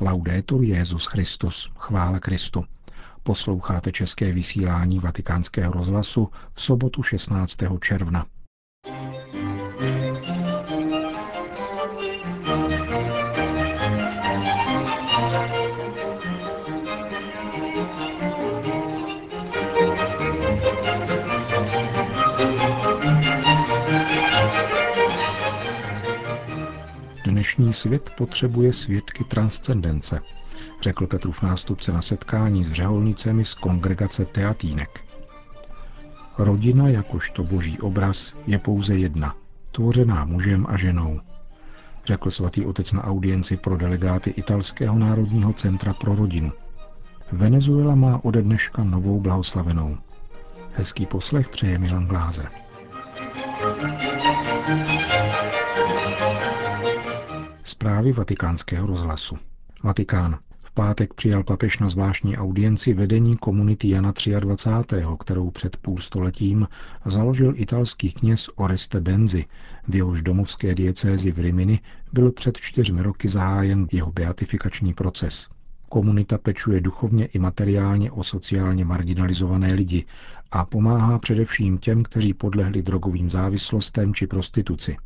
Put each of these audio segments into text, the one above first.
Laudetur Jezus Christus, chvála Kristu. Posloucháte české vysílání Vatikánského rozhlasu v sobotu 16. června. Dnešní svět potřebuje svědky transcendence, řekl Petrův nástupce na setkání s řeholnicemi z kongregace Teatínek. Rodina jakožto boží obraz je pouze jedna, tvořená mužem a ženou, řekl svatý otec na audienci pro delegáty Italského národního centra pro rodinu. Venezuela má ode dneška novou blahoslavenou. Hezký poslech přeje Milan Glázer. Zprávy vatikánského rozhlasu. Vatikán. V pátek přijal papež na zvláštní audienci vedení komunity Jana 23., kterou před půl stoletím založil italský kněz Oreste Benzi. V jehož domovské diecézi v Rimini byl před čtyřmi roky zahájen jeho beatifikační proces. Komunita pečuje duchovně i materiálně o sociálně marginalizované lidi a pomáhá především těm, kteří podlehli drogovým závislostem či prostituci.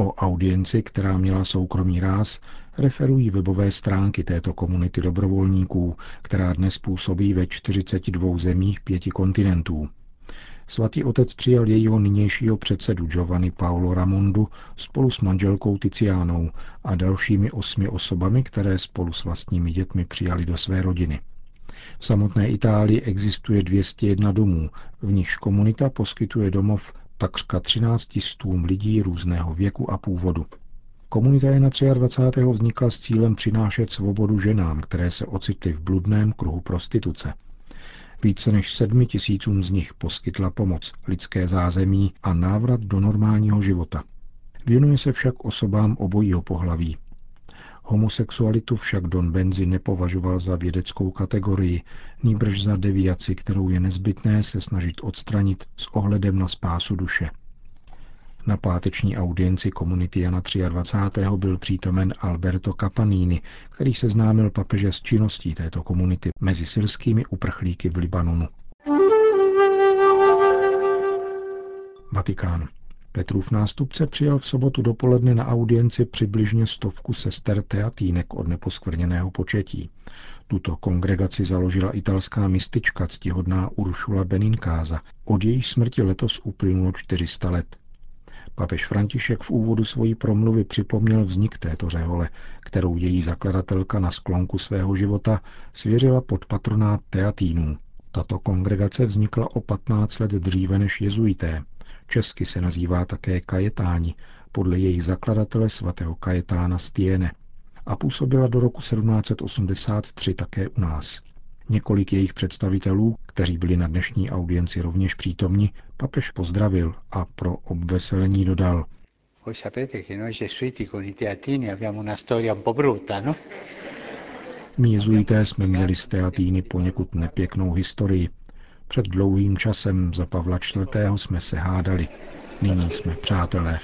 O audienci, která měla soukromý ráz, referují webové stránky této komunity dobrovolníků, která dnes působí ve 42 zemích pěti kontinentů. Svatý otec přijal jejího nynějšího předsedu Giovanni Paolo Ramondu spolu s manželkou Ticiánou a dalšími osmi osobami, které spolu s vlastními dětmi přijali do své rodiny. V samotné Itálii existuje 201 domů, v nichž komunita poskytuje domov takřka 13 stům lidí různého věku a původu. Komunita je na 23. vznikla s cílem přinášet svobodu ženám, které se ocitly v bludném kruhu prostituce. Více než sedmi tisícům z nich poskytla pomoc, lidské zázemí a návrat do normálního života. Věnuje se však osobám obojího pohlaví, Homosexualitu však Don Benzi nepovažoval za vědeckou kategorii, nýbrž za deviaci, kterou je nezbytné se snažit odstranit s ohledem na spásu duše. Na páteční audienci komunity Jana 23. byl přítomen Alberto Capanini, který seznámil papeže s činností této komunity mezi syrskými uprchlíky v Libanonu. Vatikán. Petrův nástupce přijal v sobotu dopoledne na audienci přibližně stovku sester teatínek od neposkvrněného početí. Tuto kongregaci založila italská mistička ctihodná Uršula Beninkáza. Od její smrti letos uplynulo 400 let. Papež František v úvodu svojí promluvy připomněl vznik této řehole, kterou její zakladatelka na sklonku svého života svěřila pod patronát teatínů. Tato kongregace vznikla o 15 let dříve než jezuité Česky se nazývá také Kajetáni, podle jejich zakladatele svatého Kajetána Stiene a působila do roku 1783 také u nás. Několik jejich představitelů, kteří byli na dnešní audienci rovněž přítomni, papež pozdravil a pro obveselení dodal. Voi sapete che noi gesuiti con i teatini abbiamo una storia un po' brutta, no? My jezuité jsme měli z Teatíny poněkud nepěknou historii. Před dlouhým časem za Pavla IV. jsme se hádali. Nyní jsme přátelé.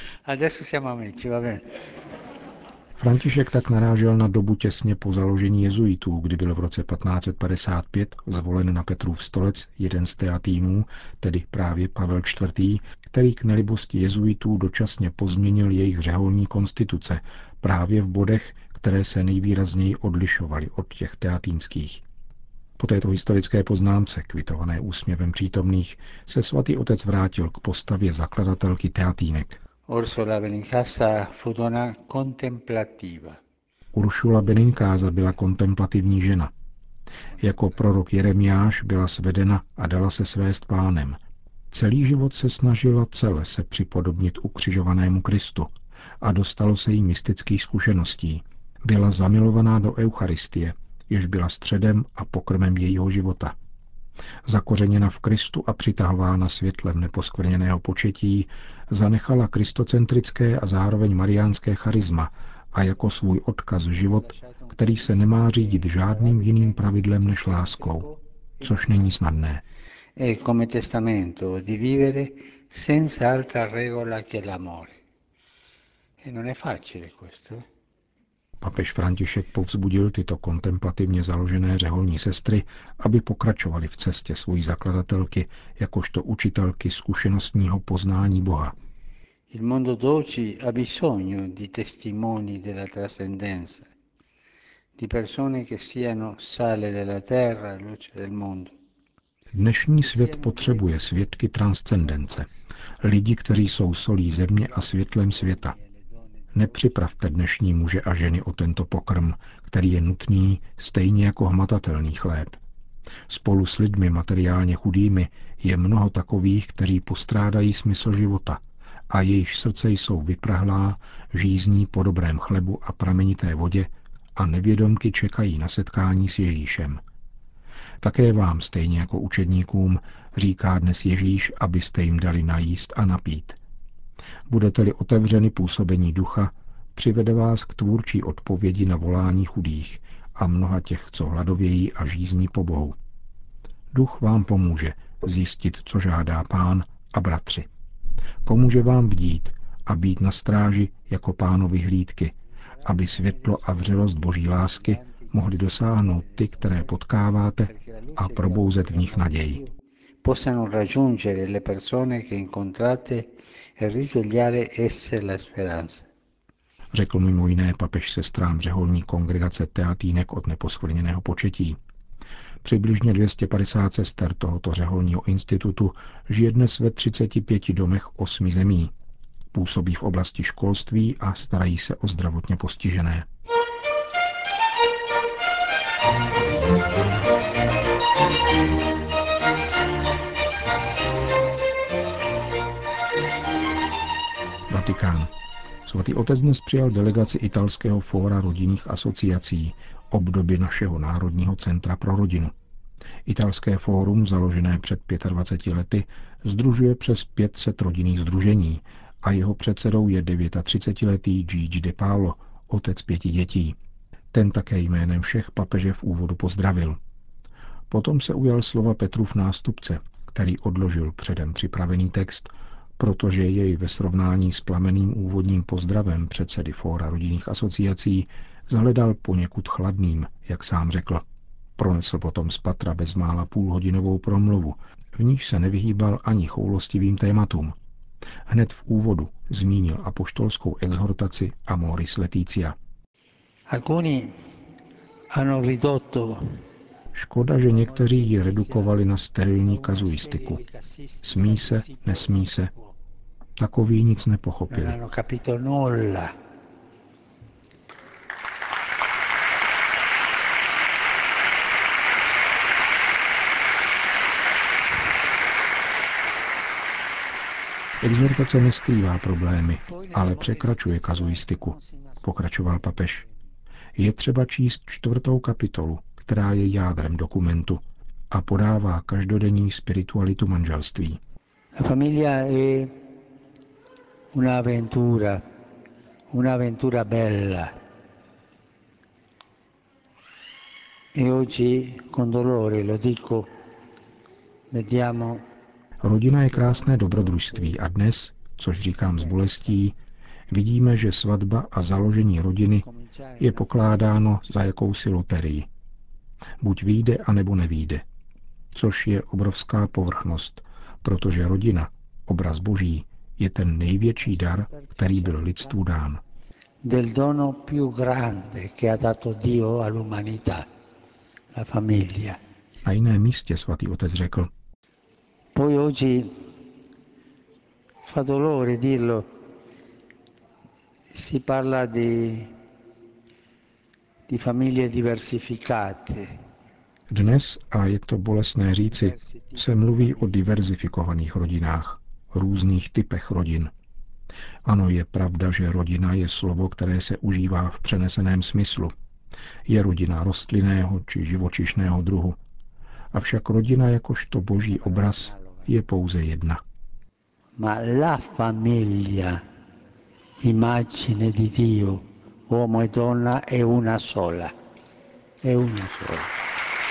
František tak narážel na dobu těsně po založení jezuitů, kdy byl v roce 1555 zvolen na Petrův stolec jeden z teatínů, tedy právě Pavel IV., který k nelibosti jezuitů dočasně pozměnil jejich řeholní konstituce právě v bodech, které se nejvýrazněji odlišovaly od těch teatínských. Po této historické poznámce, kvitované úsměvem přítomných, se svatý otec vrátil k postavě zakladatelky Teatínek. Ursula Benincasa fu donna contemplativa. Uršula Beninkáza byla kontemplativní žena. Jako prorok Jeremiáš byla svedena a dala se svést pánem. Celý život se snažila celé se připodobnit ukřižovanému Kristu a dostalo se jí mystických zkušeností. Byla zamilovaná do Eucharistie, jež byla středem a pokrmem jejího života. Zakořeněna v Kristu a přitahována světlem neposkvrněného početí, zanechala kristocentrické a zároveň mariánské charisma a jako svůj odkaz život, který se nemá řídit žádným jiným pravidlem než láskou, což není snadné. Senza altra regola che l'amore. E non è facile questo. Papež František povzbudil tyto kontemplativně založené řeholní sestry, aby pokračovali v cestě svojí zakladatelky jakožto učitelky zkušenostního poznání Boha. Il mondo d'oggi ha bisogno di testimoni della trascendenza, di persone che siano sale della terra, luce del mondo. Dnešní svět potřebuje svědky transcendence, lidi, kteří jsou solí země a světlem světa. Nepřipravte dnešní muže a ženy o tento pokrm, který je nutný stejně jako hmatatelný chléb. Spolu s lidmi materiálně chudými je mnoho takových, kteří postrádají smysl života a jejich srdce jsou vyprahlá, žízní po dobrém chlebu a pramenité vodě a nevědomky čekají na setkání s Ježíšem. Také vám, stejně jako učedníkům, říká dnes Ježíš, abyste jim dali najíst a napít. Budete-li otevřeni působení ducha, přivede vás k tvůrčí odpovědi na volání chudých a mnoha těch, co hladovějí a žízní po Bohu. Duch vám pomůže zjistit, co žádá pán a bratři. Pomůže vám bdít a být na stráži jako pánovi hlídky, aby světlo a vřelost boží lásky mohli dosáhnout ty, které potkáváte a probouzet v nich naději. Possano raggiungere le persone che incontrate e risvegliare esse la speranza. Řekl mimo jiné papež sestrám řeholní kongregace Teatínek od neposkvrněného početí. Přibližně 250 sester tohoto řeholního institutu žije dnes ve 35 domech osmi zemí. Působí v oblasti školství a starají se o zdravotně postižené. Vatikán. Svatý otec dnes přijal delegaci italského fóra rodinných asociací, obdoby našeho Národního centra pro rodinu. Italské fórum, založené před 25 lety, združuje přes 500 rodinných združení a jeho předsedou je 39-letý Gigi De Paolo, otec pěti dětí. Ten také jménem všech papeže v úvodu pozdravil. Potom se ujal slova Petrův nástupce, který odložil předem připravený text, protože jej ve srovnání s plameným úvodním pozdravem předsedy Fóra rodinných asociací zhledal poněkud chladným, jak sám řekl. Pronesl potom z patra bezmála půlhodinovou promluvu, v níž se nevyhýbal ani choulostivým tématům. Hned v úvodu zmínil apoštolskou exhortaci Amoris Leticia. Škoda, že někteří ji redukovali na sterilní kazuistiku. Smí se, nesmí se. Takový nic nepochopili. Exhortace neskrývá problémy, ale překračuje kazuistiku, pokračoval papež. Je třeba číst čtvrtou kapitolu, která je jádrem dokumentu a podává každodenní spiritualitu manželství. La famiglia è un'avventura, un'avventura bella. E oggi con dolore lo dico, vediamo Rodina je krásné dobrodružství a dnes, což říkám s bolestí, vidíme, že svatba a založení rodiny je pokládáno za jakousi loterii. Buď výjde, anebo nevýjde. Což je obrovská povrchnost, protože rodina, obraz boží, je ten největší dar, který byl lidstvu dán. del dono più grande che ha dato Dio all'umanità, la famiglia. Na jiném místě svatý otec řekl, Poi oggi fa dolore dirlo, si parla di, di famiglie diversificate. Dnes, a je to bolestné říci, se mluví o diverzifikovaných rodinách, různých typech rodin. Ano, je pravda, že rodina je slovo, které se užívá v přeneseném smyslu. Je rodina rostlinného či živočišného druhu. Avšak rodina jakožto boží obraz je pouze jedna. Ma la famiglia, immagine di Dio, uomo e donna, è una sola. È una sola. Ma può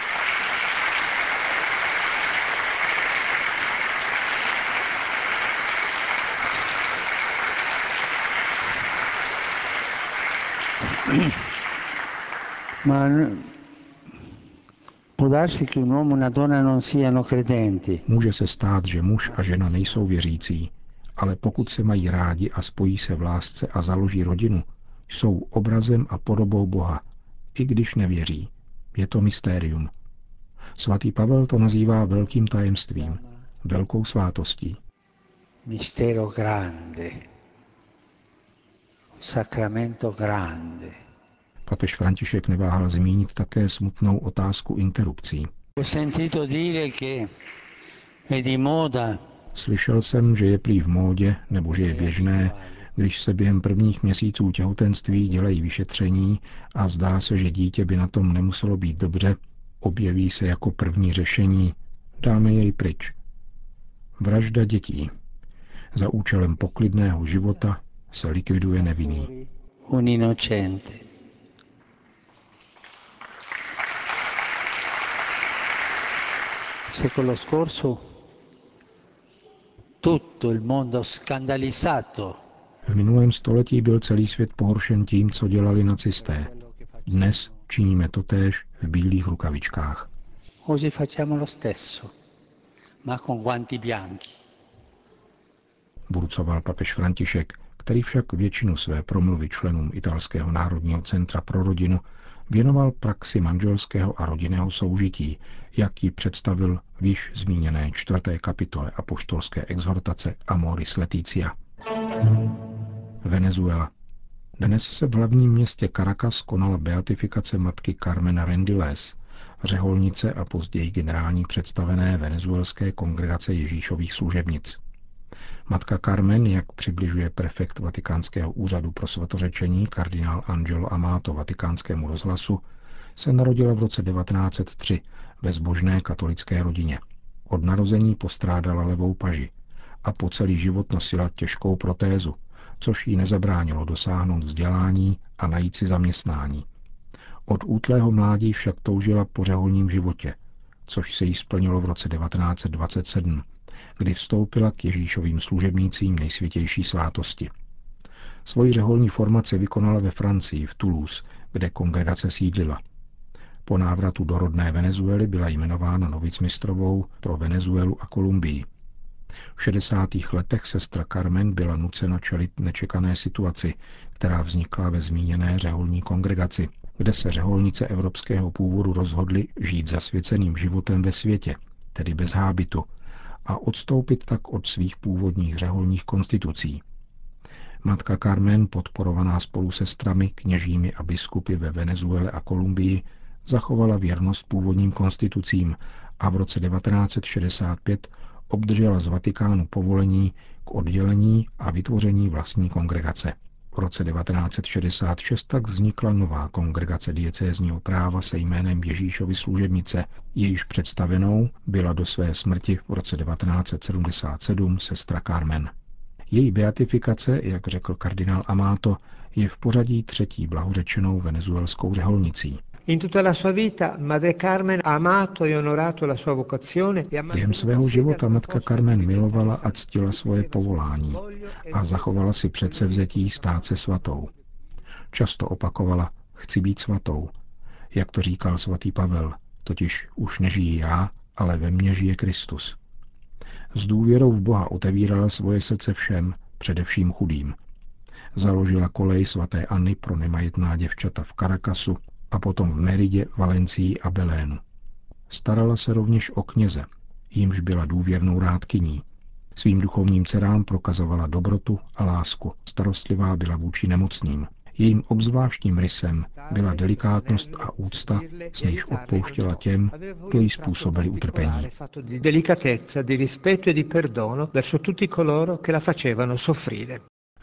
darsi che un uomo e una donna non siano credenti. Může se stát, že muž a žena nejsou věřící, ale pokud se mají rádi a spojí se v lásce a založí rodinu, jsou obrazem a podobou Boha, i když nevěří. Je to mystérium. Svatý Pavel to nazývá velkým tajemstvím, velkou svátostí. Mistero grande. Sacramento grande. Papež František neváhal zmínit také smutnou otázku interrupcí. Slyšel jsem, že je prý v módě, nebo že je běžné, když se během prvních měsíců těhotenství dělají vyšetření a zdá se, že dítě by na tom nemuselo být dobře, objeví se jako první řešení, dáme jej pryč. Vražda dětí. Za účelem poklidného života se likviduje nevinný. Un innocente. Secolo scorso tutto il mondo scandalizzato v minulém století byl celý svět pohoršen tím, co dělali nacisté. Dnes činíme totéž v bílých rukavičkách. Oggi facciamo lo stesso, ma con guanti bianchi. Burcoval papež František, který však většinu své promluvy členům Italského národního centra pro rodinu věnoval praxi manželského a rodinného soužití, jak ji představil v již zmíněné čtvrté kapitole apoštolské exhortace Amoris Leticia. Venezuela. Dnes se v hlavním městě Caracas konala beatifikace matky Carmen Rendiles, řeholnice a později generální představené venezuelské kongregace Ježíšových služebnic. Matka Carmen, jak přibližuje prefekt Vatikánského úřadu pro svatořečení kardinál Angelo Amato vatikánskému rozhlasu, se narodila v roce 1903 ve zbožné katolické rodině. Od narození postrádala levou paži a po celý život nosila těžkou protézu, což jí nezabránilo dosáhnout vzdělání a najít si zaměstnání. Od útlého mládí však toužila po řeholním životě, což se jí splnilo v roce 1927, kdy vstoupila k Ježíšovým služebnícím nejsvětější svátosti. Svoji řeholní formaci vykonala ve Francii, v Toulouse, kde kongregace sídlila. Po návratu do rodné Venezuely byla jmenována novicmistrovou pro Venezuelu a Kolumbii. V 60. letech sestra Carmen byla nucena čelit nečekané situaci, která vznikla ve zmíněné řeholní kongregaci, kde se řeholnice evropského původu rozhodly žít zasvěceným životem ve světě, tedy bez hábitu, a odstoupit tak od svých původních řeholních konstitucí. Matka Carmen, podporovaná spolu sestrami, kněžími a biskupy ve Venezuele a Kolumbii, zachovala věrnost původním konstitucím a v roce 1965 obdržela z Vatikánu povolení k oddělení a vytvoření vlastní kongregace. V roce 1966 tak vznikla nová kongregace diecézního práva se jménem Ježíšovy služebnice. Jejíž představenou byla do své smrti v roce 1977 sestra Carmen. Její beatifikace, jak řekl kardinál Amato, je v pořadí třetí blahořečenou venezuelskou řeholnicí. In tutta la sua vita Madre Carmen ha amato e onorato la sua vocazione. E Během svého života matka Carmen milovala a ctila svoje povolání a zachovala si předsevzetí stát se svatou. Často opakovala, chci být svatou, jak to říkal svatý Pavel, totiž už nežijí já, ale ve mně žije Kristus. S důvěrou v Boha otevírala svoje srdce všem, především chudým. Založila kolej svaté Anny pro nemajetná děvčata v Karakasu a potom v Meridě, Valencii a Belénu. Starala se rovněž o kněze, jimž byla důvěrnou rádkyní. Svým duchovním dcerám prokazovala dobrotu a lásku. Starostlivá byla vůči nemocným. Jejím obzvláštním rysem byla delikátnost a úcta, s níž odpouštěla těm, kdo jí způsobili utrpení.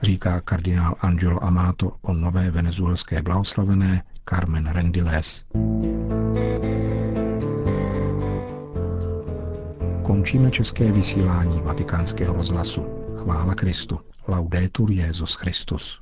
Říká kardinál Angelo Amato o nové venezuelské blahoslavené Carmen Rendiles. Končíme české vysílání vatikánského rozhlasu. Chvála Kristu. Laudetur Jezus Christus.